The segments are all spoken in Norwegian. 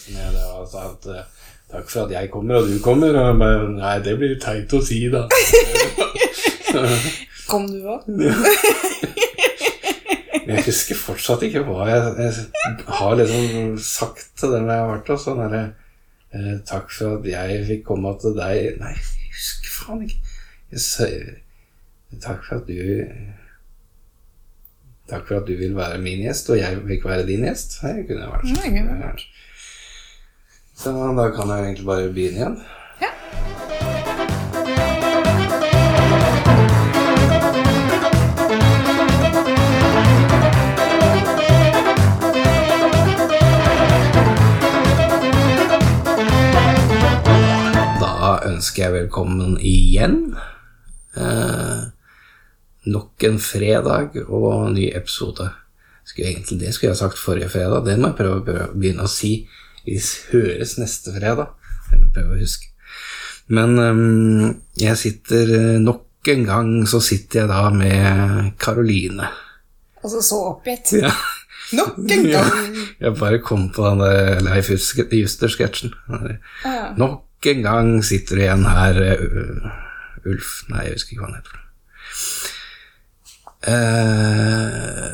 som og sa at eh, Takk for at jeg kommer, og du kommer. Og jeg bare, Nei, det blir teit å si, da. Kom du òg? Jeg husker fortsatt ikke hva jeg, jeg har liksom sagt til dem jeg har vært hos. Sånn derre eh, Takk for at jeg fikk komme til deg Nei, jeg husker faen ikke. Jeg takk for at du Takk for at du vil være min gjest, og jeg fikk være din gjest. Det kunne vært. Nei, kunne vært. Så da kan jeg egentlig bare begynne igjen. Ja. Da ønsker jeg velkommen igjen. Eh, nok en fredag og ny episode. Skulle egentlig, det skulle jeg sagt forrige fredag. Det må jeg prøve, prøve å begynne å si. Vi høres neste fredag. Jeg prøve å huske. Men um, jeg sitter eh, nok en gang så sitter jeg da med Karoline. Altså så oppgitt. Ja. Nok en gang! jeg bare kom på den der Leif Juster-sketsjen. Ja. Nok en gang sitter du igjen her, uh, Ulf Nei, jeg husker ikke hva han heter. Eh,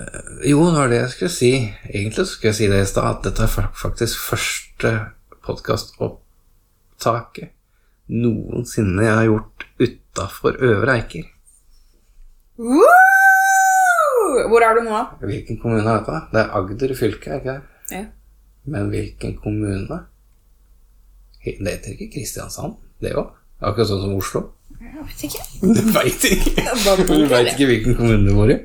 jo, det var det jeg skulle si. Egentlig skulle jeg si det i stad, at dette er faktisk første podkastopptaket noensinne jeg har gjort utafor Øvre Eiker. Hvor er du nå? Hvilken kommune er dette? Det er Agder fylke, er ikke det? Ja. Men hvilken kommune? Det heter ikke Kristiansand, det òg? Akkurat sånn som Oslo? Jeg vet ikke. Du veit ikke. Du veit ikke hvilken kommune du bor i?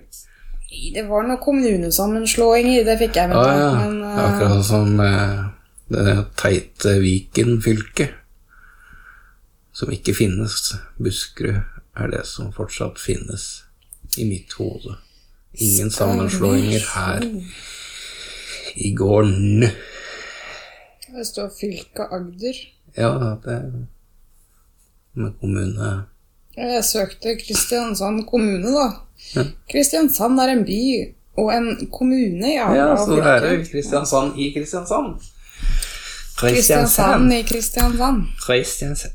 Det var noen kommunesammenslåinger, det fikk jeg med meg. Ah, ja. Men Det er eh, Akkurat som uh, det teite Viken fylke. Som ikke finnes. Buskerud er det som fortsatt finnes i mitt hode. Ingen sammenslåinger her i gården. det står fylket Agder. Ja, det med kommune Jeg søkte Kristiansand kommune, da. Ja. Kristiansand er en by og en kommune, ja. Ja, så det er. Kristiansand i Kristiansand. Kristiansand i Kristiansand. Kristiansand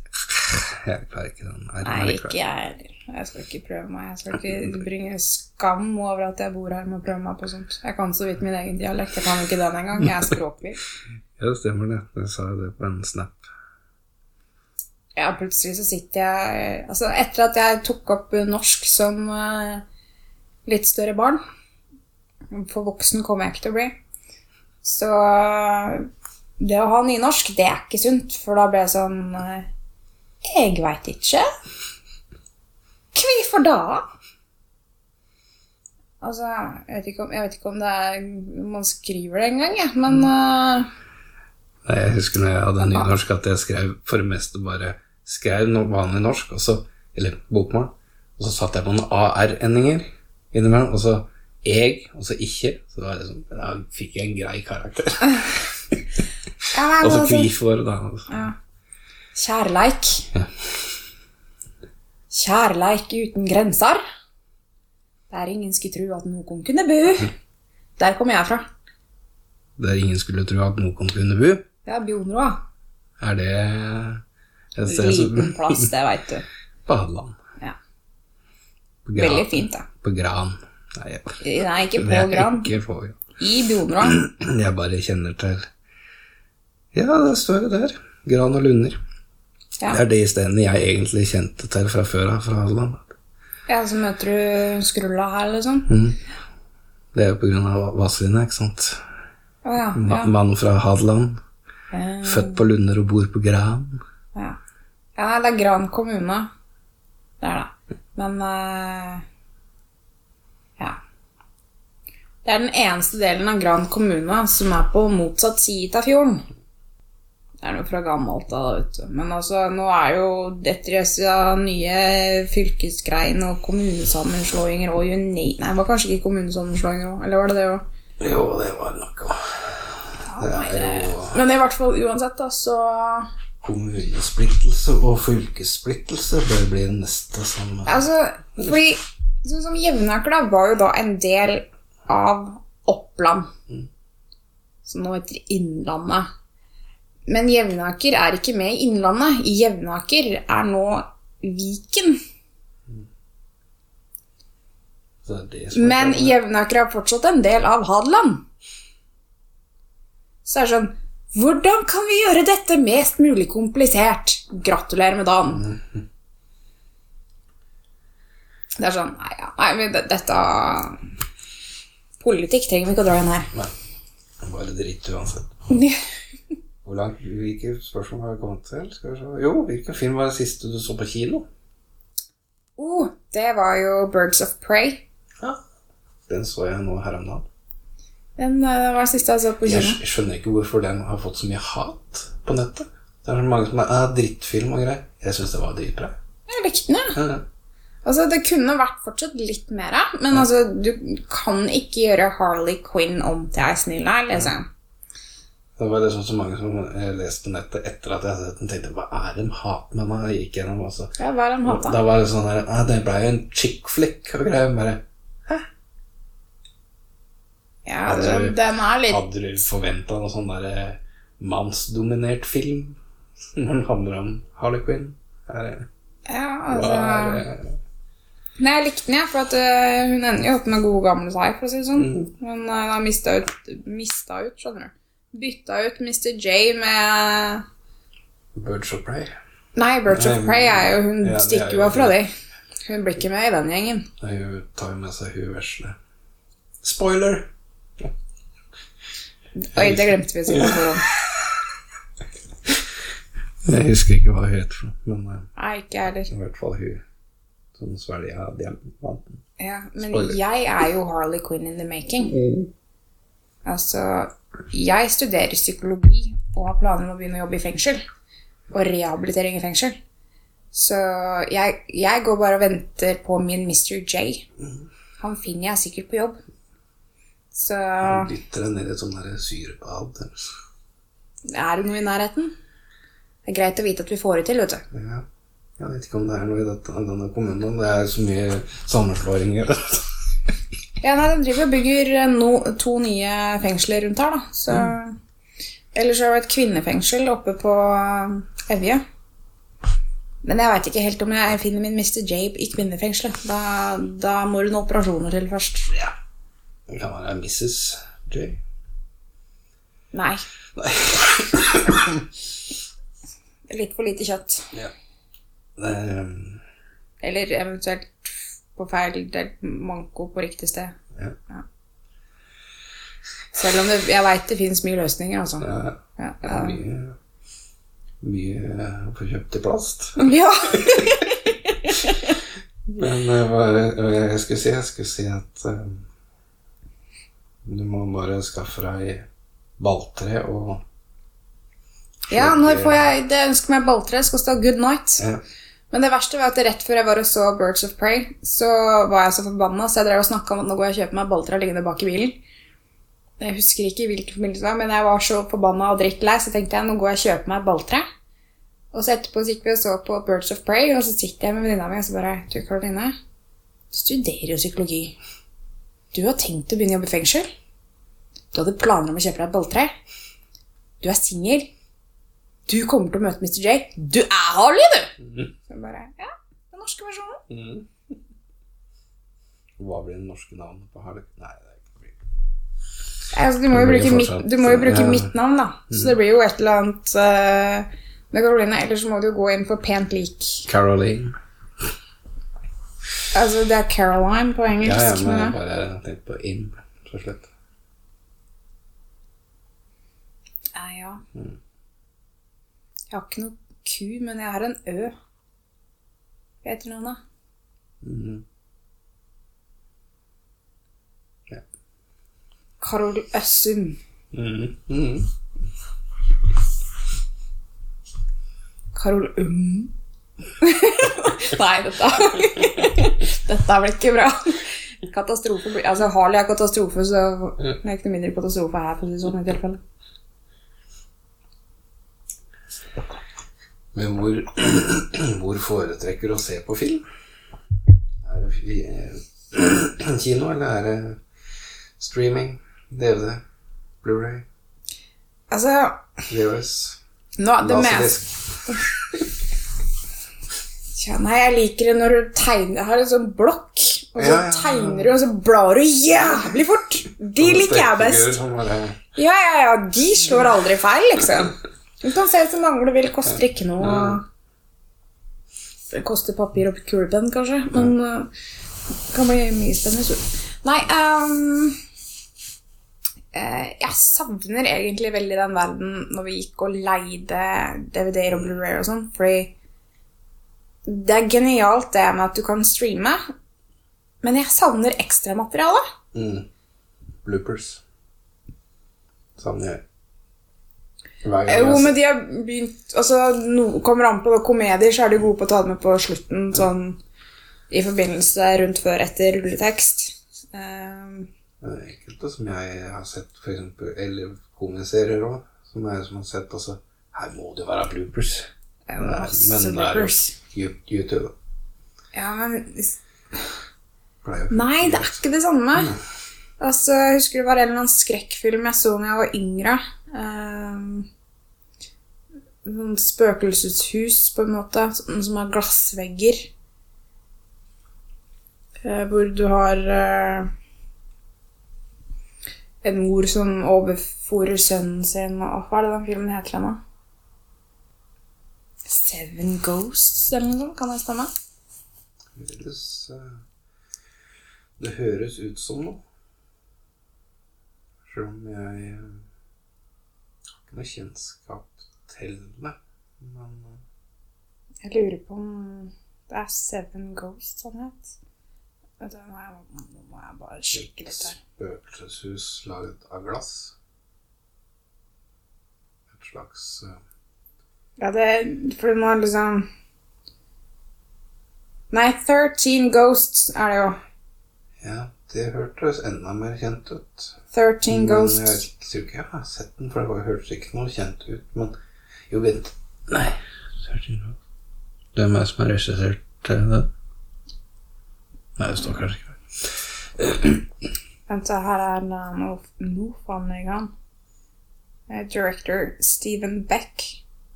Jeg klarer ikke den. Nei, ikke jeg heller. Jeg skal ikke prøve meg. Jeg skal ikke bringe skam over at jeg bor her med å prøve meg på sånt. Jeg kan så vidt min egen dialekt. Jeg kan ikke den engang. Jeg er språklig. Ja, det stemmer det. Jeg sa jo det på en snap. Ja, plutselig så sitter jeg Altså, etter at jeg tok opp norsk som uh, litt større barn For voksen kommer jeg ikke til å bli. Så det å ha nynorsk, det er ikke sunt, for da ble jeg sånn uh, Jeg veit ikke. Hvorfor da? Altså, jeg vet om, jeg vet ikke om det er man skriver det engang, jeg, men Nei, Jeg husker når jeg hadde nynorsk, at jeg skrev for det meste bare skrev vanlig norsk, og så, eller bokmål, og så satte jeg på noen AR-endinger innimellom, og så jeg, og så ikke. Så da, liksom, da fikk jeg en grei karakter. ja, Og så altså- kvifor, da. Ja. Kjærleik. Ja. Kjærleik uten grenser. Der ingen skulle tro at noen kunne bo. Der kommer jeg fra. Der ingen skulle tro at noen kunne bo. Det er Bjonroa. Er det et sted som Liten plass, det veit du. På Hadeland. Ja. På Gran. Veldig fint, da. På Gran. Nei, jeg, Nei, ikke på Gran. Ikke på, I Bjonroa. jeg bare kjenner til Ja, det står det der. Gran og Lunder. Ja. Det er de stedene jeg egentlig kjente til fra før av, fra Hadeland. ja, så møter du skrulla her, liksom. Det er jo på grunn av Vazelina, ikke sant. Å ja. Ja. Mann fra Hadeland. Eh, Født på Lunder og bor på Gran. ja. ja, det er Gran kommune. Det er det. Men eh, Ja. Det er den eneste delen av Gran kommune som er på motsatt side av fjorden. Det er noe fra gammelt av, vet du. Men altså, nå er jo etter disse nye fylkesgreiene og kommunesammenslåinger og jo nei, Nei, det var kanskje ikke kommunesammenslåinger òg, eller var det det òg? Jo, det var Det nok jo Men i hvert fall uansett, da, så kommunesplittelse og fylkessplittelse bør bli det neste som Altså, fordi sånn som Jevnaker var jo da en del av Oppland. Som nå heter Innlandet. Men Jevnaker er ikke med i Innlandet. Jevnaker er nå Viken. Det er Men. Jevnaker er fortsatt en del av Hadeland. Så er det sånn Hvordan kan vi gjøre dette mest mulig komplisert? Gratulerer med dagen. Det er sånn Nei, ja, nei men dette Politikk trenger vi ikke å dra inn her. Nei, bare dritt uansett. Hvor langt, Hvilke spørsmål har vi kommet til? Skal vi se. Jo, hvilken film var det siste du så på kino? Oh, det var jo Birds of Prey. Ja. Den så jeg nå her om dagen. Den eh, var den siste jeg så på kino. jeg skjønner ikke hvorfor den har fått så mye hat på nettet. Det er så mange som er ah, drittfilm og greier. Jeg syns det var dritbra. Jeg likte den, ja. Ja, ja. Altså, det kunne vært fortsatt litt mer av, men altså, du kan ikke gjøre Harley Quinn om til ei snill her, liksom. Det var liksom så mange som leste på nettet etter at jeg hadde sett den, tenkte hva er det de hater med meg? Jeg gikk gjennom altså. Ja, hva er det han hata? Da var det sånn der ah, Det ble jo en chick flick og greier. Bare Ja, altså, den er litt Hadde du forventa noe sånn derre mannsdominert film når den handler om Harley Quinn? Er det, Ja, altså er? Nei, jeg likte den, jeg, for at øh, hun ender jo opp med gode gamle seg, for å si det sånn. Mm. Hun har mista ut, mista ut, skjønner du. Bytta ut Mr. J med Birds of Prey? Nei, Birds of Prey er jo Hun ja, er stikker jo av fra dem. de. Hun blir ikke med i den gjengen. Nei, Hun tar jo med seg hun vesle. Spoiler! Oi, det glemte vi å si på forhånd. Jeg husker ikke hva hun het, men eh, Nei, ikke heller. i hvert fall hun som svelga diamanten. Ja, men Spoiler. jeg er jo Harley Quinn in the making. Altså, jeg studerer psykologi og har planer om å begynne å jobbe i fengsel. Og rehabilitering i fengsel. Så jeg, jeg går bare og venter på min Mr. J. Han finner jeg sikkert på jobb. Så Dytter det ned i et sånt syrebad. er det noe i nærheten. Det er greit å vite at vi får det til, vet du. Ja. Jeg vet ikke om det er noe i dette, denne kommunen. Det er så mye sammenslåinger. Ja, nei, De driver og bygger eh, no, to nye fengsler rundt her, da. Så Ellers har det et kvinnefengsel oppe på eh, Evje. Men jeg veit ikke helt om jeg finner min Mr. Jabe i kvinnefengselet. Da, da må det noen operasjoner til først. ja. Kan være Mrs. J. Nei. Nei. Litt for lite kjøtt. ja. Um, Eller eventuelt på feil delt manko på riktig sted. ja. Selv om det, jeg veit det fins mye løsninger, altså. Ja. Ja, Det ja. er mye, mye eh, å få kjøpt i plast. ja. Men eh, hva jeg, jeg skulle si? Jeg skulle si at eh, du må bare skaffe deg balltre og ja, når får jeg Det ønsker meg balltre. Skal stå good night. ja. Men det verste var at rett før jeg var og så Birds of Prey, så var jeg så forbanna, så jeg drev og snakka om at nå går jeg og kjøper meg balltre liggende bak i bilen. Jeg husker ikke hvilken forbindelse det var, men jeg var så forbanna og drittlei, så tenkte jeg nå går jeg og kjøper meg balltre. Og så etterpå så gikk vi og så på Birds of Prey, og så sitter jeg med venninna mi og så bare Du, Karoline, studerer jo psykologi. Du har tenkt å begynne å jobbe i fengsel. Du hadde planer om å kjøpe deg et balltre. Du er singel. Du kommer til å møte Mr. J. Du er Harley, du! Så jeg bare Ja, den norske versjonen. Mm. Hva blir det norske navnet på Harley? Nei, det er ikke Altså, du må jo bruke, mitt, du må jo bruke ja. Mm. mitt navn, da. Så det blir jo et eller annet uh, med Caroline. Ellers må du jo gå inn for pent lik. Caroline. Altså, det er Caroline på engelsk. ja, ja men jeg bare tenkte på Im, så slett. Ja, ja. Mm. Jeg har ikke noe Q, men jeg har en Ø. Hva heter navnet? Mhm. Ja. Karol Øssum. Mhm. Mhm. Karol Um. Nei, dette Dette blir ikke bra. Katastrofe blir Altså, Harley er katastrofe, så det er ikke noe mindre katastrofe her, for å si sånn, i tilfelle. Men hvor, hvor foretrekker du å se på film? Er det eh, kino, eller er det streaming? DVD? Blu-ray? Altså, VHS? Nå, det meste. Ja, nei, jeg liker det når du tegner Jeg har en sånn blokk, og så Ja, ja, tegner du, og så blar du jævlig fort. De liker jeg best. Bare- Ja, ja, ja. De slår aldri feil, liksom. Du kan se ut som mange du vil, koster ikke noe. Det koster papir og kulepenn, kanskje, men uh, det kan bli mye spennende. Nei eh, Jeg savner egentlig veldig den verden når vi gikk og leide DVD-er og Blu-ray og sånn, fordi det er genialt det med at du kan streame, men jeg savner ekstramateriale. Mm. Bloopers. Savner jeg. Jo, men de har begynt Altså, no, kommer an på komedier, så er de gode på å ta det med på slutten, sånn i forbindelse rundt før etter rulletekst. Um, Det er enkelte som jeg har sett, eksempel, eller komiserier òg, som jeg som har sett altså, Her må det være bloopers. det er masse er bloopers. You- YouTube. Ja, men Nei, det er ikke det samme. Altså, jeg husker det var en eller annen skrekkfilm jeg så da jeg var yngre. Um, spøkelseshus, på en måte, som, som har glassvegger. Uh, hvor du har uh, en mor som overfòrer sønnen sin og Hva er det den filmen heter da? Seven Ghosts, eller noe sånt? Kan det stemme? Høres, eh, Det høres ut som noe. Selv om jeg eh, har ikke noe kjennskap til det. Men eh, Jeg lurer på om det er Seven Ghosts han het. Nå må jeg, må jeg bare sjekke litt her. Et spøkelseshus laget av glass. Et slags eh, Ja, det For du må liksom Nei, 13 Ghosts er det jo. Ja, det hørtes enda mer kjent ut. 13 Men jeg tror ikke jeg har sett den, for det hørtes ikke noe kjent ut. Men jo, vent Nei. 13 Ghosts. Hvem er det som har regissert den? det? Nei, det står kanskje ikke. Vent, så her er jeg han. Eh, Director Stephen Beck.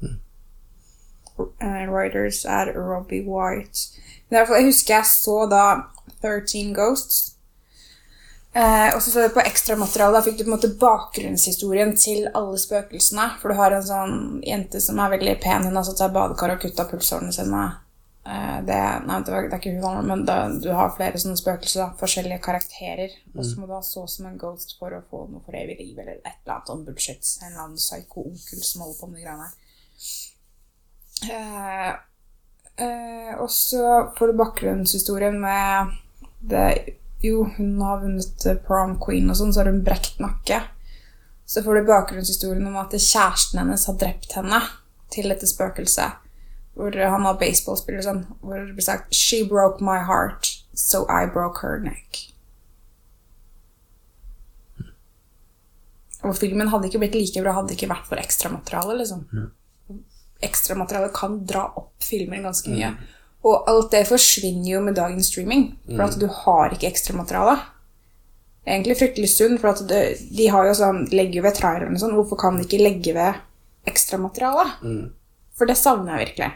Eh, writers er Robbie White. Men jeg husker jeg så da 13 Ghosts. Eh, og så så jeg på ekstramaterialet. Da fikk du på en måte bakgrunnshistorien til alle spøkelsene. For du har en sånn jente som er veldig pen. Hun har satt seg i badekar og kutta pulsårene sine. Eh, det, nei, det, var, det er ikke hun, men da, du har flere sånne spøkelser. Da, forskjellige karakterer. Og så må du ha så som en ghost for å få noe for evig liv, eller et eller annet sånn bullshit. En eller annen psyko-onkel som holder på med de greiene her. Eh, eh, og så får du bakgrunnshistorien med det Jo, hun har vunnet eh, prom queen og sånn, så har hun brekt nakke. Så får du bakgrunnshistorien om at kjæresten hennes har drept henne til dette spøkelset. Hvor han har baseballspiller sånn, hvor det blir sagt She broke my heart, so I broke her neck. Og filmen hadde ikke blitt like bra hadde ikke vært for ekstramateriale, liksom. Ekstramateriale kan dra opp filmer ganske mye. Og alt det forsvinner jo med dagens streaming, for at du har ikke ekstramateriale. Er egentlig fryktelig synd, for at det, de har jo sånn, legger jo ved trailerne sånn. Hvorfor kan de ikke legge ved ekstramateriale? For det savner jeg virkelig.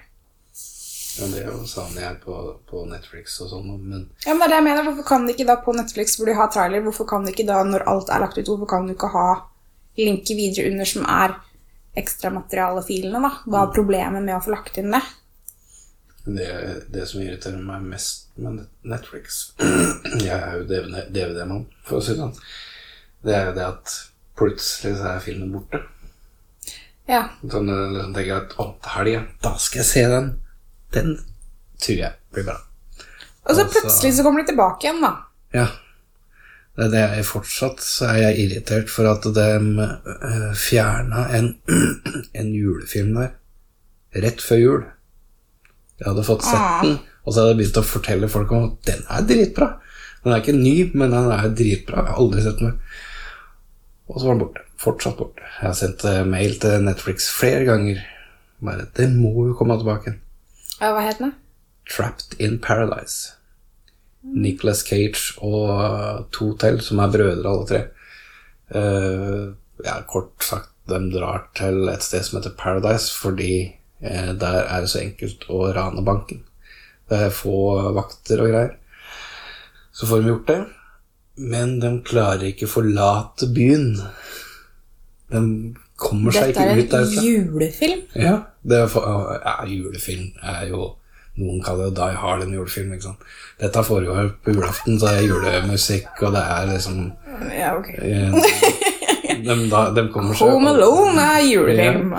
Ja, det er jo savner jeg på, på Netflix og sånn, men Ja, men det er det jeg mener. Hvorfor kan de ikke da på Netflix hvor de har trailer, hvorfor kan de ikke da, når alt er lagt ut, hvorfor kan du ikke ha linker videre under som er ekstramaterialefilene, da? Hva er problemet med å få lagt inn det? det, det som irriterer meg mest med Netflix Jeg er jo DVD-mann, for å si det sånn. Det er jo det at plutselig så er filmen borte. Ja. Sånn jeg liksom tenker at å, til helga, da skal jeg se den. Den tror jeg blir bra. Og så plutselig så kommer de tilbake igjen, da. Ja. Det er jeg fortsatt så er jeg irritert for at de uh, fjerna en, en julefilm der rett før jul. Jeg hadde fått sett Ah. den, og så hadde jeg begynt å fortelle folk om at den er dritbra. Den er ikke ny, men den er dritbra. Jeg har aldri sett den før. Og så var den borte. Fortsatt borte. Jeg har sendt eh, mail til Netflix flere ganger. Bare, det må jo komme tilbake. Ja, hva het den? Trapped in Paradise. Nicholas Cage og to til, som er brødre alle tre. Uh, ja, kort sagt de drar til et sted som heter Paradise, fordi uh, der er det så enkelt å rane banken. Det er få vakter og greier. Så får de gjort det. Men de klarer ikke forlate byen. De kommer seg Dette er ikke ut en derfra. julefilm. Ja, det er ja, julefilm er jo Noen kaller det Die Hard en julefilm. ikke sant? Dette foregår på julaften, så det er julemusikk, og det er liksom Ja, ok. eh, de, da, de kommer seg Home Alone er julefilm.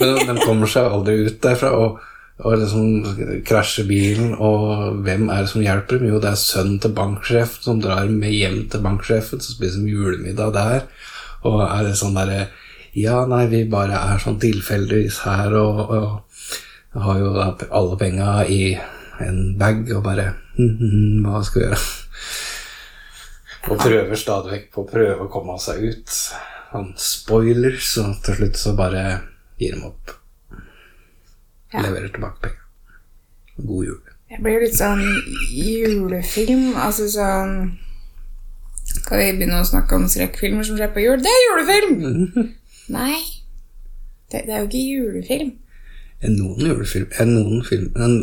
Men de kommer seg aldri ut derfra, og, og liksom krasjer bilen, og hvem er det som hjelper dem? Jo, det er sønnen til banksjefen som drar med hjem til banksjefen, så spiser de julemiddag der, og er det sånn derre Ja, nei, vi bare er sånn tilfeldigvis her, og, og har jo alle penga i en bag, og bare hm, hm, hm, Hva skal vi gjøre? Og prøver stadig vekk på å prøve å komme seg ut. Sånn spoiler, så til slutt så bare gir de opp. Ja. Leverer tilbake penga. God jul. Det blir litt sånn julefilm. Altså sånn Skal vi begynne å snakke om skrekkfilmer som skjer på jul? Det er julefilm! Nei. Det, det er jo ikke julefilm. Noen julefilm, er noen, film, en,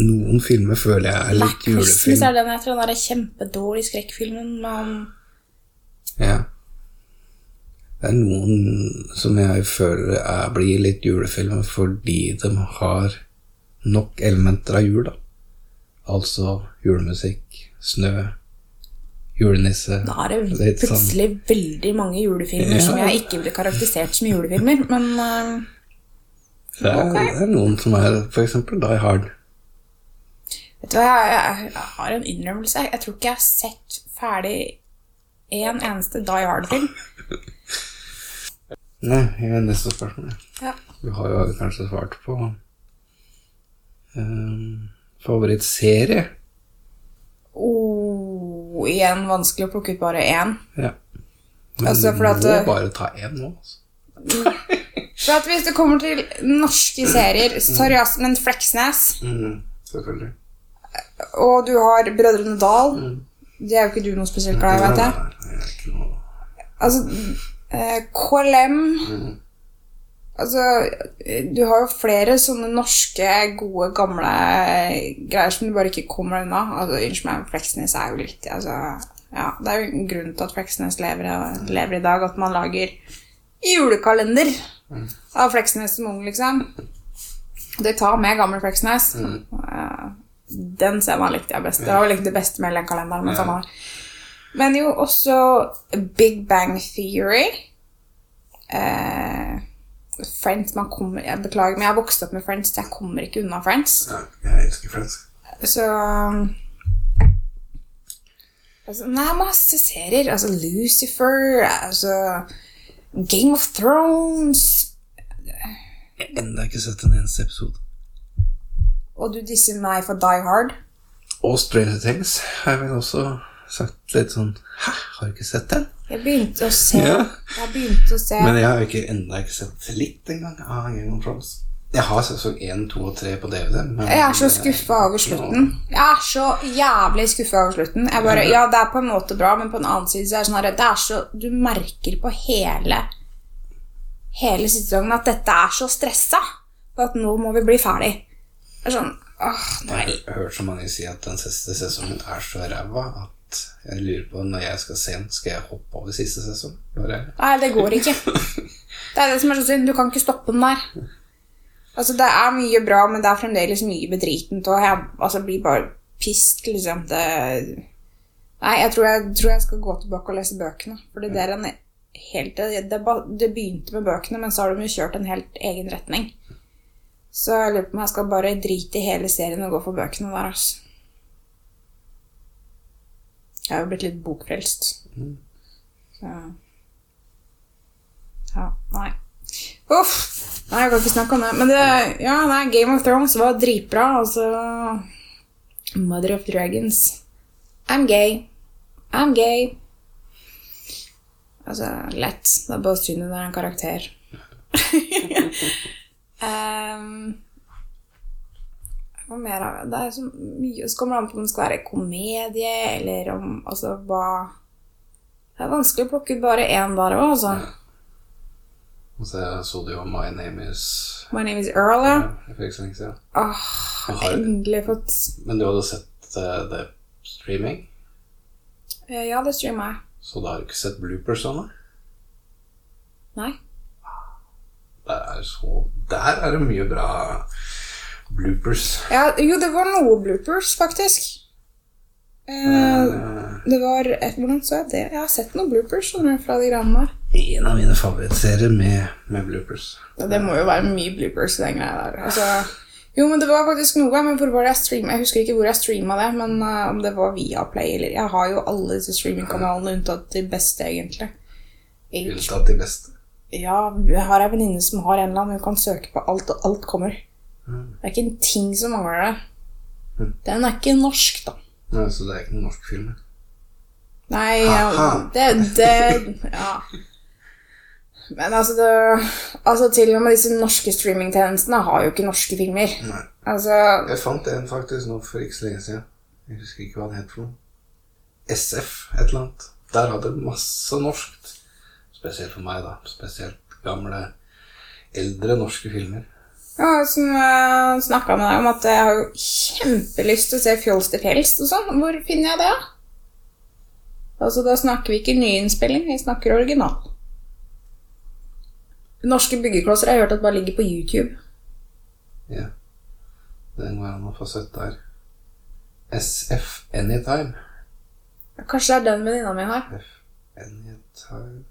noen filmer føler jeg er Black litt Christmas julefilm. er den etter den er kjempedårlig skrekkfilmen men... Ja. Det er noen som jeg føler er, blir litt julefilmer fordi de har nok elementer av jul, da. Altså julemusikk, snø, julenisse Da er det plutselig sånn- veldig mange julefilmer Ja. som jeg ikke ville karakterisert som julefilmer, men eh, Det er, okay. det er noen som er eksempel Die Hard. Vet du hva, jeg, jeg, jeg har en innrømmelse. Jeg tror ikke jeg har sett ferdig en eneste Die Hard-film. Nei, jeg er neste spørsmål. Ja. Du har jo kanskje svart på um, favorittserie. Oh, igjen vanskelig å plukke ut bare én. Ja. Men Altså, du må at, bare ta én nå. Altså. For at hvis det kommer til norske serier Sorry, ass, men Fleksnes Mm, selvfølgelig. Og du har Brødrene Dal Det er jo ikke du noe spesielt glad i, vet jeg. Altså, eh, KLM Altså, du har jo flere sånne norske, gode, gamle greier som du bare ikke kommer unna. Altså, Unnskyld meg, Fleksnes er jo litt altså, ja, Det er jo en grunn til at Fleksnes lever, lever i dag, at man lager julekalender av Fleksnes som ung, liksom. Det tar med gamle Fleksnes. Mm. Den scenen likte jeg best. Det var vel ikke det beste med den kalenderen. Men, Ja. men jo også Big Bang Theory. Eh, Friends man kommer, Jeg beklager, men jeg har vokst opp med Friends, så jeg kommer ikke unna Friends. Ja, jeg elsker Friends. Så altså, Nei, masse serier. Altså Lucifer, altså Game of Thrones Jeg har ennå ikke sett en eneste episode. Og du disser meg for Die Hard. Og Stranger Things har jeg vel også sagt litt sånn Hæ, har du ikke sett den? Jeg begynte å se Ja. Jeg begynte å se Men jeg har ikke, enda ikke sett litt engang av Game of Thrones. Jeg har sesong 1, 2 og 3 på DVD. Men Jeg er så skuffa over slutten. Jeg er så jævlig skuffa over slutten. Jeg bare, ja, det er på en måte bra, men på en annen side så er det sånn at det er så, Du merker på hele hele sesongen at dette er så stressa. Og at nå må vi bli ferdig. Det er sånn åh, Jeg har hørt så mange si at den siste sesongen er så ræva at jeg lurer på når jeg skal se den, skal jeg hoppe over siste sesong? Bare, Nei, det går ikke. Det er det som er så synd. Du kan ikke stoppe den der. Altså, det er mye bra, men det er fremdeles mye bedritent, og jeg altså, blir bare pissed, liksom. Det... Nei, jeg tror jeg, tror jeg skal gå tilbake og lese bøkene. For det er en helt det, det, det begynte med bøkene, men så har de jo kjørt en helt egen retning. Så jeg lurer på om jeg skal bare drite i hele serien og gå for bøkene der, altså. Jeg har jo blitt litt bokfrelst. Så Ja, nei. Uff. Nei, jeg kan ikke snakke om det. Men det, ja, nei, Game of Thrones var dritbra. Altså Mother of Dragons. I'm gay. I'm gay. Altså, lett. Det er bare synd det er en karakter. um, det? Er så mye Så kommer det an på om det skal være komedie, eller om Altså, hva Det er vanskelig å plukke ut bare én der òg, altså. Og så så du jo My Name Is My name is Earl, ja. for ikke så lenge siden. Åh, har- endelig fått Men du hadde sett eh, det streaming, Eh, Ja, det streamer jeg. Så da har du ikke sett bloopers ennå? Nei. Der er, så, der er det mye bra bloopers. Ja, jo, det var noe bloopers, faktisk. Eh, det var et, Hvordan så jeg det? Jeg har sett noen bloopers fra de greiene der. en av mine favorittserier med, med bloopers. Ja, Det må jo være mye bloopers i den greia der. Altså, jo, men det var faktisk noe. Men hvor var det jeg streama? Jeg husker ikke hvor jeg streama det, men uh, om det var via Play eller Jeg har jo alle disse streamingkanalene unntatt de beste, egentlig. Unntatt de beste. ja, jeg har ei venninne som har en eller annen hun kan søke på alt, og alt kommer. Mm. Det er ikke en ting som mangler der. Mm. Den er ikke norsk, da. Nei, så det er ikke noen norsk film? Nei, ja, det, det Ja. Men altså, det, altså Til og med disse norske streamingtjenestene har jo ikke norske filmer. Nei. Altså Jeg fant en faktisk nå for ikke så lenge siden. Jeg husker ikke hva den het for noe. SF, et eller annet. Der hadde det masse norskt. Spesielt for meg, da. Spesielt gamle, eldre norske filmer. Ja, som jeg snakka med deg om, at jeg har jo kjempelyst til å se Fjols til fjells og sånn. Hvor finner jeg det, da? Altså, da snakker vi ikke nyinnspilling, vi snakker original. Norske byggeklosser har jeg hørt at bare ligger på YouTube. Ja. Den går an å få sett der. SF Anytime. Ja, Kanskje det er den venninna mi har. SF Anytime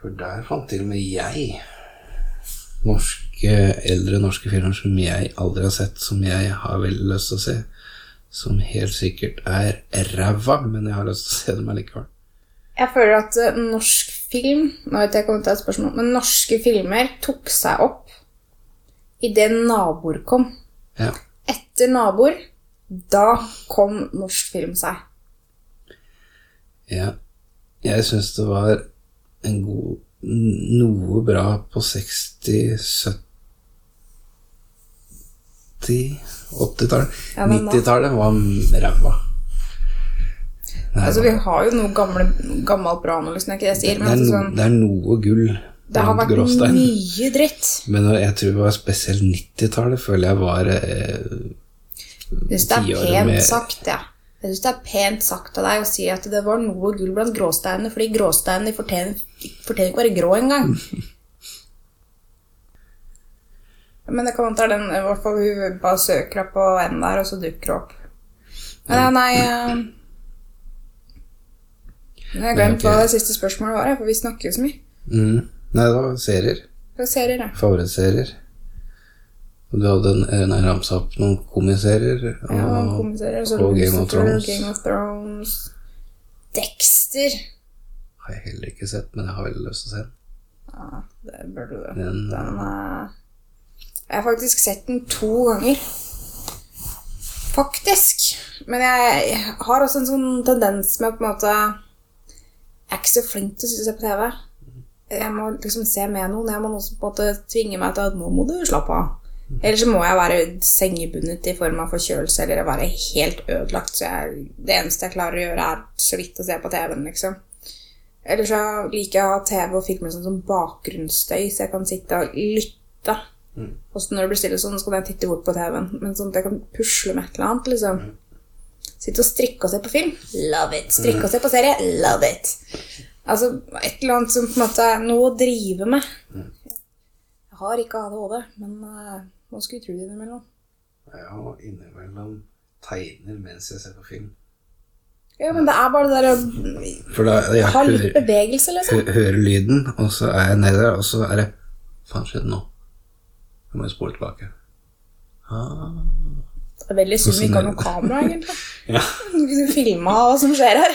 For der fant til og med jeg norske, eldre norske filmer som jeg aldri har sett, som jeg har veldig lyst til å se. Som helt sikkert er ræva, men jeg har lyst til å se dem allikevel. Jeg føler at eh, norsk film Nå vet jeg ikke om det er et spørsmål, men norske filmer tok seg opp idet naboer kom. Ja. Etter naboer, da kom norsk film seg. ja. Jeg syns det var en god Noe bra på 60-, 70-, 80-tallet. Ja, 90-tallet var ræva. Altså, Vi har jo noe gamle, gammelt bra nå, liksom. Det er ikke det jeg sier. det, er altså, no, sånn, det er noe gull det har vært gråstein. mye dritt. Men jeg tror det var spesielt 90-tallet, føler jeg var eh, syns det er pent med- sagt, ja. Jeg synes det er pent sagt av deg å si at det var noe gull blant gråsteinene, fordi gråsteinene fortjener, fortjener ikke å være grå engang. Men det kan hende den i hvert fall hun bare søker opp på N der, og så dukker det opp. Men nei eh, Jeg har glemt hva det siste spørsmålet var, for vi snakker jo så mye. mm, Nei, det var serier. Hva serier, da? Favorittserier. Og du hadde en, en, en ramsa opp noen komiserier. Og, Ja, komiserier. Så og Game of Thrones. Game of Thrones. Dexter. har jeg heller ikke sett, men jeg har veldig lyst til å se den. Ja, det burde du. Den- Den er... Jeg har faktisk sett den to ganger. Faktisk. Men jeg har også en sånn tendens med å på en måte Jeg er ikke så flink til å se på TV. Jeg må liksom se med noen. Jeg må også på en måte tvinge meg til at nå må du slappe av. Eller så må jeg være sengebundet i form av forkjølelse eller være helt ødelagt. Så jeg, det eneste jeg klarer å gjøre, er så vidt å se på TV-en, liksom. Eller så liker jeg å ha TV og filmer sånn som bakgrunnsstøy, så jeg kan sitte og lytte. Og så når det blir stille sånn, så kan jeg titte bort på TV-en. Men sånn at jeg kan pusle med et eller annet, liksom. Sitte og strikke og se på film. Love it. Strikke og se på serie. Love it. Altså et eller annet som på en måte er noe å drive med. Jeg har ikke ADHD, men uh, man skulle tro det innimellom. Ja, har innimellom tegner mens jeg ser på film. Ja, men det er bare det der å da jeg ha litt hører, bevegelse, liksom. hø, hører lyden, og så er jeg nede der, og så er det faen skjedde nå? Jeg må jo spole tilbake. Ah. Det er veldig synd vi ikke har noe kamera, egentlig. Ja. Du kunne filma hva som skjer her.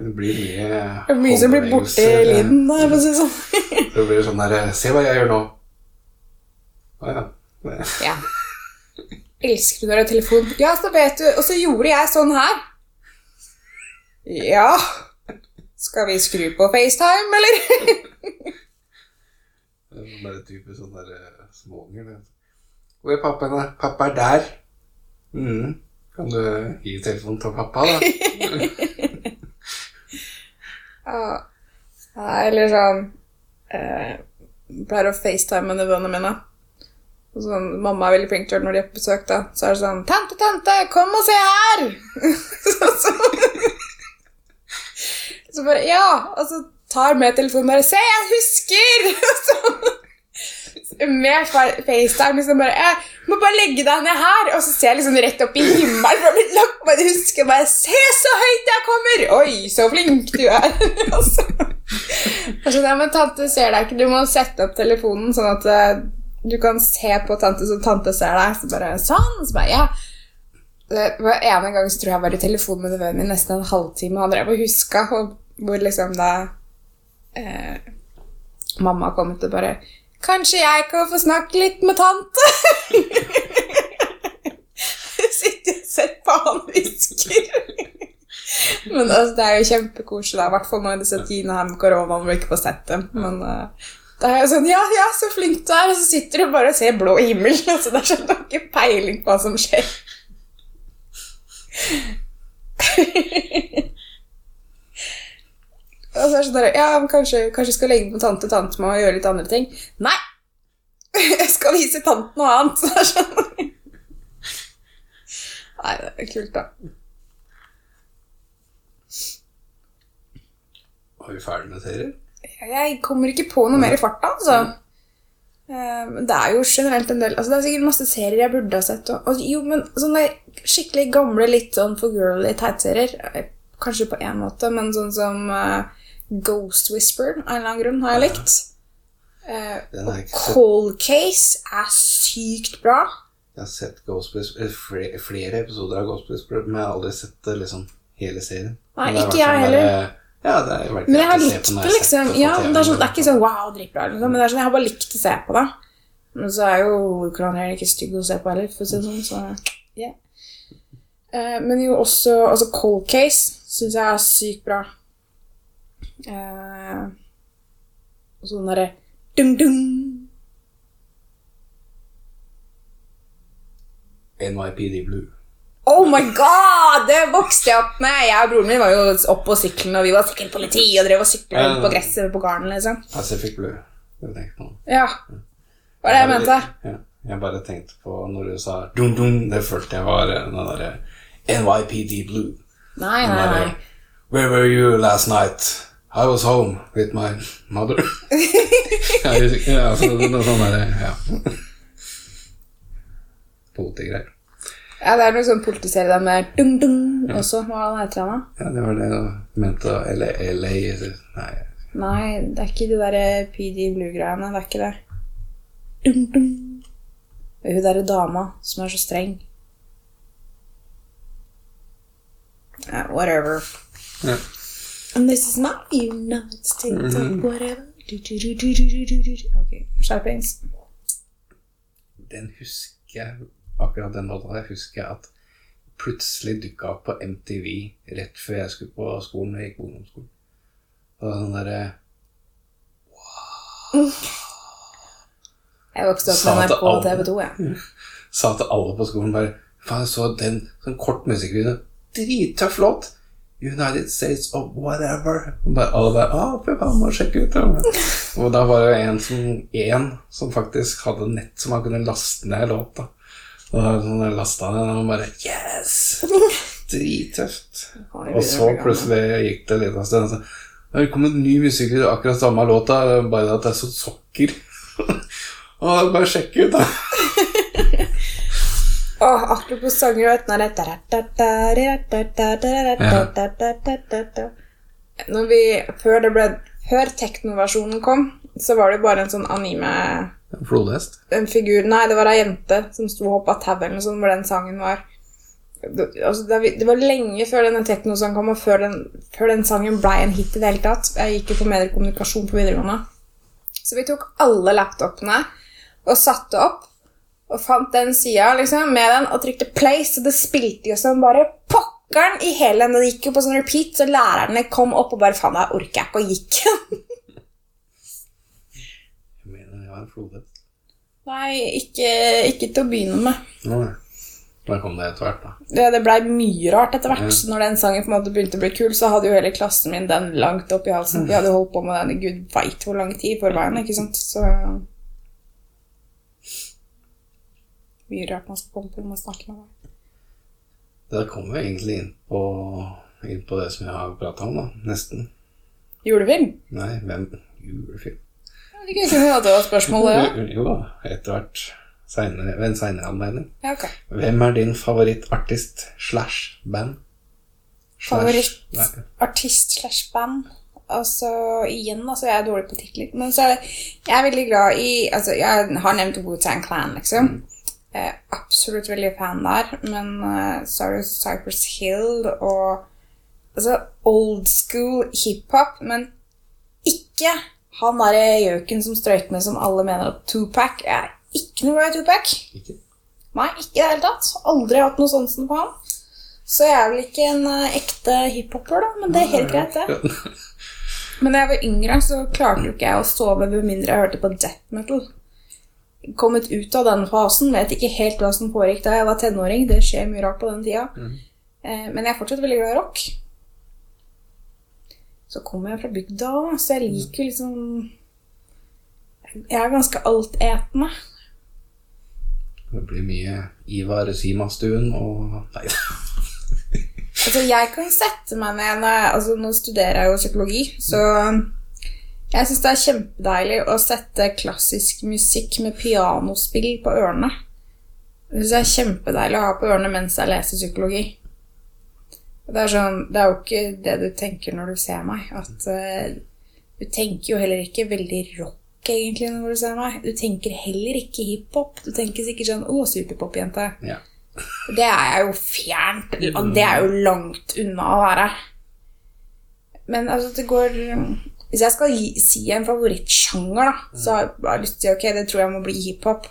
Det blir mye Det er mye som blir borte i håndbevegelser. lyden der, for å si det sånn. Det blir sånn der Se hva jeg gjør nå. Å ja. Ja. Elsker du når det er telefon? Ja, så vet du. Og så gjorde jeg sånn her. Ja. Skal vi skru på FaceTime, eller? Det er bare type sånn der eh, småunger. det. Hvor er pappa da? Pappa er der. Mm. Kan du gi telefonen til pappa, da? Ja. Ja, eller sånn eh, Pleier å facetime nevøene mine. Og sånn, mamma er veldig flink til når de er på besøk. da Så er det sånn 'Tante, tante, kom og se her!' så, så, så bare Ja! Og så tar med telefonen bare 'Se, jeg husker!' så, med FaceTime liksom bare 'Jeg må bare legge deg ned her.' Og så ser jeg liksom rett opp i himmelen. Har blitt lagt på husker bare 'Se så høyt jeg kommer!' 'Oi, så flink du er!' Og så- og ja, men tante ser deg ikke. Du må sette opp telefonen sånn at eh, du kan se på tante så tante ser deg. Så bare sånn. Så bare, ja. Det var gang så tror jeg var i telefon med nevøen min nesten en halvtime, og han drev og huska, hvor liksom da eh, mamma kom ut og bare Kanskje jeg kan få snakke litt med tante? Sitter og ser på han hvisker. Men altså, det er jo kjempekoselig, i hvert fall nå i disse med korona hvor ikke får sett dem. Men uh, det er jo sånn Ja, ja, så flink du er! Og så sitter du bare og ser blå himmel. Altså, det er sånn, Du har ikke peiling på hva som skjer. Og så er det sånn der, Ja, men kanskje, kanskje jeg skal legge på tante. Tante med og gjøre litt andre ting. Nei! Jeg skal vise tante noe annet. Så det er sånn. Nei, det er kult, da. Var vi ferdig med serier? Jeg kommer ikke på noe mer i farta, altså. Eh, Men det er jo generelt en del altså Det er sikkert masse serier jeg burde ha sett. Og, og, jo, men sånne skikkelig gamle, litt sånn for girly tegneserier eh, Kanskje på én måte, men sånn som eh, Ghost Whisper av en eller annen grunn har jeg likt. og sett. Cold Case er sykt bra. Jeg har sett Ghost Whisper, flere, flere episoder av Ghost Whisperer, men jeg har aldri sett det, liksom, hele serien. Nei, ikke jeg sånn heller. der, Ja, det er Men jeg har likt det, liksom. Ja, det er, sånn, det er ikke sånn wow, dritbra, liksom. men det er sånn, jeg har bare likt å se på det. Men så er jo koreanere ikke stygg å se på heller, for å si det sånn. Så, yeah. Eh, men jo også altså Cold Case syns jeg er sykt bra. Eh, og sånn derre dung-dung. NYPD Blue. Oh my god! Det vokste jeg opp med! Jeg og broren min var jo opp på sykkelen, og vi var sikkert politi og drev og sykla rundt på gresset på gården, liksom. Pacific Blue. Det tenkte jeg på. Ja. Hva er det jeg mente? Ja, jeg bare tenkte på når du sa dun, det følte jeg var eh, den derre NYPD Blue. Nei, nei, nei. Where were you last night? I was home with my mother. ja, så det ja, altså, noe sånn derre Ja. Politigreier. Ja, det er noe sånn politiserie der med dung-dung også. Hva heter han da? Ja, det var det du mente. LA, LA Nei. Nei, det er ikke de der PD Blue-greiene. Det er ikke det. Dum-dum. Er Hun derre dama som er så streng. Ja, whatever. Yeah. And this is my United States of whatever. Du, du. Ok, skjerpings. Den husker jeg Akkurat den låta der husker jeg at plutselig dukka opp på MTV rett før jeg skulle på skolen. og gikk på ungdomsskolen. Og sånn derre Jeg vokste opp med NRK og. TV 2, jeg. Sa til alle på skolen bare Faen, jeg så den sånn kort musikkvideo. Drittøff låt! United States of whatever. Og bare, alle bare Å, fy faen, må sjekke ut. Og da var det en som, en som faktisk hadde nett som han kunne laste ned låta. Og da sånn, jeg lasta ned og han bare Yes! Drittøft. Og så plutselig gikk det litt av sted. og så, Det har kommet ny musikkvideo, akkurat samme låta, bare at det er sånn sokker. og bare sjekke ut, da. Åh, apropos sanger derre Når vi Før det ble Før teknoversjonen kom, så var det bare en sånn anime Flodhest. En figur Nei, det var ei jente som sto og hoppa tau eller noe sånt, hvor den sangen var. Altså, det var lenge før denne teknosangen kom, og før den, før den sangen blei en hit i det hele tatt. Jeg gikk jo på mediekommunikasjon på videregående. Så vi tok alle laptopene og satte opp og fant den sida liksom, med den og trykte play, så det spilte jo som bare pokkeren i hele den. Det gikk jo på sånn repeat, så lærerne kom opp og bare faen, jeg orker ikke, og gikk. Jeg mener, jeg var en flodhest. Nei, ikke, ikke til å begynne med. Nei. Da kom det etter hvert, da. Det, det blei mye rart etter hvert. Så når den sangen på en måte begynte å bli kul, så hadde jo hele klassen min den langt opp i halsen. Vi hadde jo holdt på med den i gud veit hvor lang tid i forveien, ikke sant. Så Mye rart man skal komme på når man snakker med deg. Der kommer vi egentlig inn på, inn på det som jeg har prata om, da. Nesten. Julefilm? Nei, hvem Julefilm? Jeg kunne ikke at det var spørsmålet, ja. Jo da, etter hvert. Senere, ved en seinere anledning. ja okay. Hvem er din favorittartist slash band? Favorittartist slash band. Altså, igjen, altså, jeg er dårlig på titler. Men så er det Jeg er veldig glad i Altså, jeg har nevnt Wu-Tang Clan, liksom. Jeg er absolutt veldig fan der. Men uh, så er det Cypress Hill og Altså, old school hiphop, men ikke han derre gjøken som strøyt med som alle mener at Tupac er ikke noe glad i Tupac. ikke? Nei, ikke i det hele tatt. Aldri hatt noe sansen på ham. Så jeg er vel ikke en uh, ekte hiphoper, da, men det er helt greit, det. Men da jeg var yngre, så klarte jo ikke jeg å sove med mindre jeg hørte på death metal. Kommet ut av den fasen, vet ikke helt hva som foregikk da jeg var tenåring. Det skjer mye rart på den tida. Eh, Men jeg er fortsatt veldig glad i rock. Så kommer jeg fra bygda, så jeg liker liksom Jeg er ganske altetende. Det blir mye Ivar Simastuen og Nei. Altså, jeg kan sette meg ned altså, Nå studerer jeg jo psykologi, så jeg syns det er kjempedeilig å sette klassisk musikk med pianospill på ørene. Jeg synes det er kjempedeilig å ha på ørene mens jeg leser psykologi. Det er, sånn, det er jo ikke det du tenker når du ser meg. At uh, Du tenker jo heller ikke veldig rock egentlig når du ser meg. Du tenker heller ikke hiphop. Du tenker sikkert sånn 'Å, superpop-jente'. Ja. Det er jeg jo fjernt Det er jo langt unna å være. Men altså, det går Hvis jeg skal si en favorittsjanger, da, så har jeg bare lyst til å si ok, det tror jeg må bli hiphop.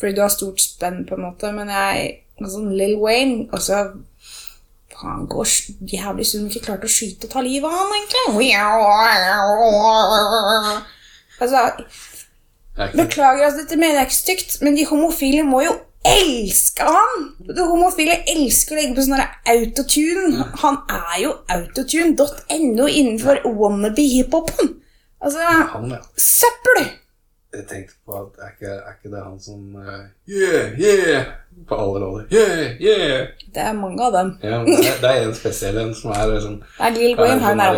Fordi du har stort spenn, på en måte. Men jeg Sånn Lill Wayne Og så Faen, går jævlig synd hun ikke klarte å skyte og ta livet av han, egentlig. Altså, er Beklager, altså, dette mener jeg ikke stygt, men de homofile må jo elske han! Det homofile elsker å legge på sånn autotune. Han er jo autotune.no innenfor wannabe hiphopen. Altså, han, ja. søppel! Jeg tenkte på at er ikke, er ikke det han som uh, Yeah, yeah! På alle låter. Yeah, yeah! Det er mange av dem. Ja, det, det, det er en spesiell en som er liksom Det er Lill Wayne, han sånn er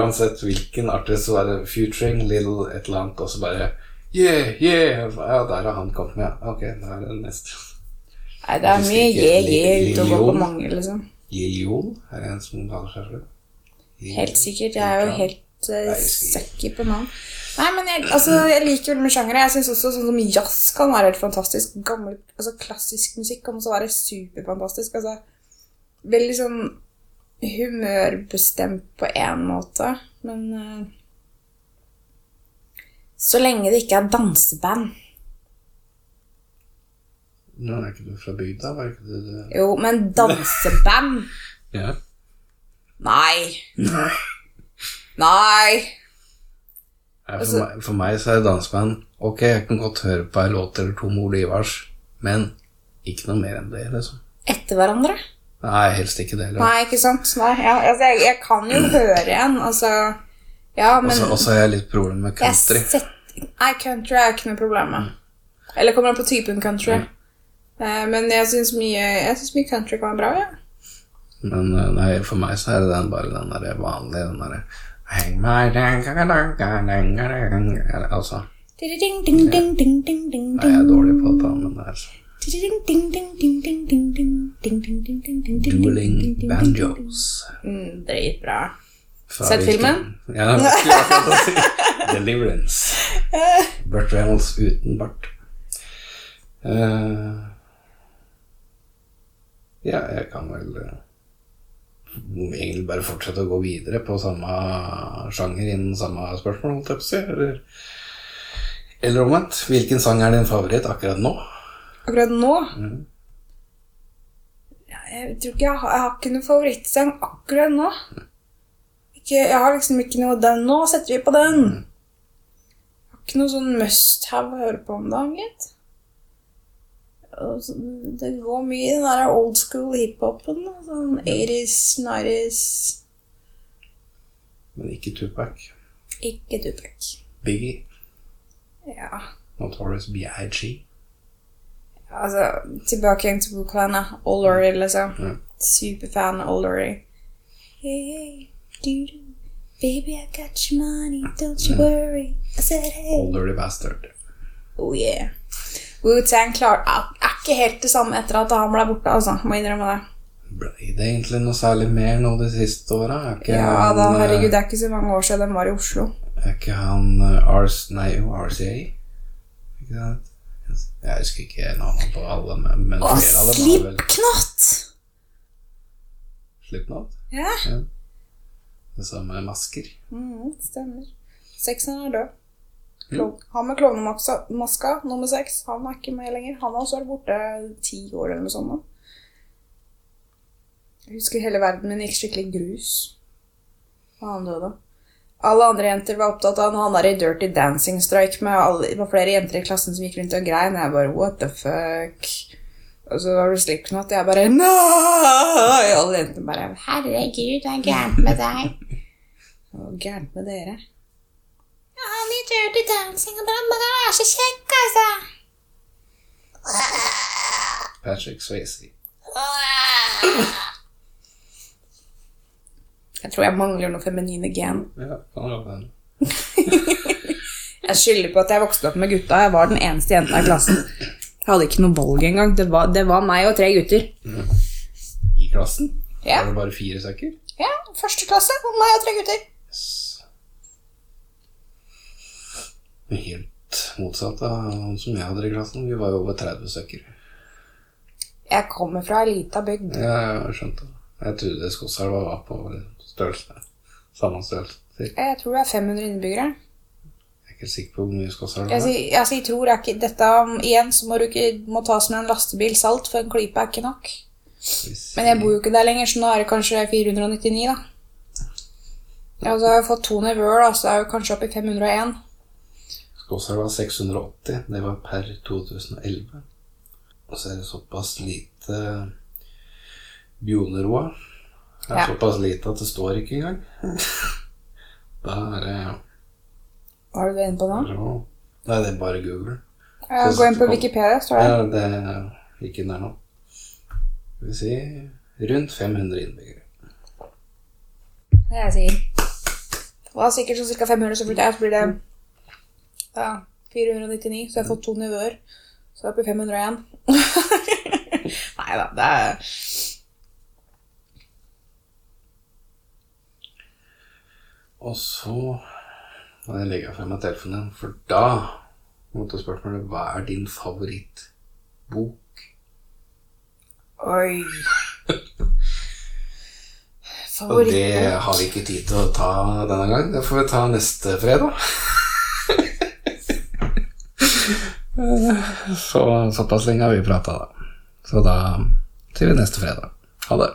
Uansett hvilken artist, så er det featuring Lill et eller annet, og så bare Yeah, yeah! Ja, der har han med. ja. Ok, da er det neste. Nei, det er mye je-je ute og går på mange, liksom. Yeol er det en som kaller seg selv. Helt sikkert. Jeg er jo helt uh, søkker på navn. Nei, men jeg, altså, jeg liker veldig mye sjangere. Jeg syns også sånn som jazz kan være helt fantastisk. Gammel, altså Klassisk musikk kan også være superfantastisk. Altså, veldig sånn humørbestemt på én måte, men eh, Så lenge det ikke er danseband. Nå er ikke du fra bygda, var ikke du det? Jo, men danseband Ja. Nei. Nei. Ja, For, meg, for meg så er danseband Ok, jeg kan godt høre på en låt eller to med Ole Ivars, men ikke noe mer enn det, liksom. Etter hverandre? Nei, helst ikke det heller. Nei, ikke sant? Nei, ja, altså, jeg, jeg kan jo høre en, altså ja, Og så har jeg litt problem med country. Set, nei, country er ikke noe problem med. Mm. Eller kommer an på typen country. Mm. Uh, men jeg syns mye, mye, country kan være bra, ja. Men nei, for meg så er det den bare den derre vanlige, den derre Altså ding, ding, ding, ding, ding, ding. Nei, jeg er dårlig på dette, men det er Dueling banjos. Mm, dritbra. Sett filmen? Ja, si. Deliverance. Burt Reynolds uten bart. Uh, ja, jeg kan vel eh, egentlig bare fortsette å gå videre på samme sjanger innen samme spørsmål, holdt jeg på å si. Eller, eller omvendt. Hvilken sang er din favoritt akkurat nå? Akkurat nå ja, Jeg tror ikke jeg har, jeg har ikke noen favorittsang akkurat nå. Ikke, jeg har liksom ikke noe den Nå setter vi på den. Jeg har ikke noe sånn must have å høre på om dagen, gitt. Det går mye i den der old school hiphopen. Sånn 80s, 90s Men ikke Tupac. Ikke Tupac. Biggie. Ja. Notorious B.I.G. Altså, tilbake igjen til Brooklyn. Laurie, liksom. Ja. Superfan Laurie. Hey, hey. Baby, I got your money, don't you worry. I said hey. Old Dirty Bastard. Oh yeah. Wu-Tang klar, er er ikke helt det samme etter at han ble borte, altså. Må innrømme det. Ble det egentlig noe særlig mer nå de siste åra? Ja han, da, eh, herregud, det er ikke så mange år siden de var i Oslo. Er ikke han Ars... Nei, RCA? Ikke sant? Jeg husker ikke navnet på alle, men, men Å, flere av dem Slipknot! Slipknot. Ja, Ja. Det med masker. mm, stemmer. Sekseren er død. Klo- Han med klovnemaska, nummer seks, han er ikke med lenger. Han har også vært borte ti år eller noe sånt. Jeg husker hele verden min gikk skikkelig grus da han døde. Alle andre jenter var opptatt av han der i Dirty Dancing Strike med alle, det var flere jenter i klassen som gikk rundt og grein. Jeg bare what the fuck? Og så var det Slipknot, jeg bare nei! Alle jentene bare herregud, det er gærent med deg. Er gærent med dere? Ja, han i Dirty Dancing og bare, men han er så kjekk, altså. Patrick Swayze. Jeg tror jeg mangler noe feminine gen. Ja, kan være den. Jeg skylder på at jeg vokste opp med gutta. Jeg var den eneste jenta i klassen. Jeg hadde ikke noe valg engang. Det var, det var meg og tre gutter. I klassen? Ja. Var det bare fire stykker? Ja, første klasse. og Meg og tre gutter. Yes. Helt motsatt av han som jeg hadde i klassen. Vi var jo over 30 stykker. Jeg kommer fra ei lita bygd. Ja, jeg skjønte det. Jeg trodde Skotselva var på størrelse. Samme størrelse. Jeg tror det er 500 innbyggere. Ikke sikker på hvor mye Jeg er. sier, jeg sier tror jeg ikke Dette igjen så må du ikke må tas med en lastebil salt, for en klype er ikke nok. Men jeg bor jo ikke der lenger, så nå er det kanskje 499, da. Ja, så har jeg fått to nevøer, da, så er jeg kanskje oppe i 501. Skotselva var 680. Det var per 2011. Og så er det såpass lite Bjoneroa. Det er Ja. såpass lite at det står ikke engang. Da er det Hva er du inne på nå? Nei, det er bare Google. Ja, Gå inn på Wikipedia, står det. Ja, det gikk inn der nå. Skal vi si rundt 500 innbyggere. Det er jeg sier. Det var sikkert sånn ca. 500, så flytter jeg, så blir det ja, 499. Så jeg har fått to nivåer. Så jeg er oppe i 501. Nei da, det er Og så må jeg legger frem meg telefonen for da måtte spørsmålet hva er din favorittbok? Oi. Og det har vi ikke tid til å ta denne gang. Det får vi ta neste fredag. Så såpass lenge har vi prata, da. Så da sier vi neste fredag. Ha det.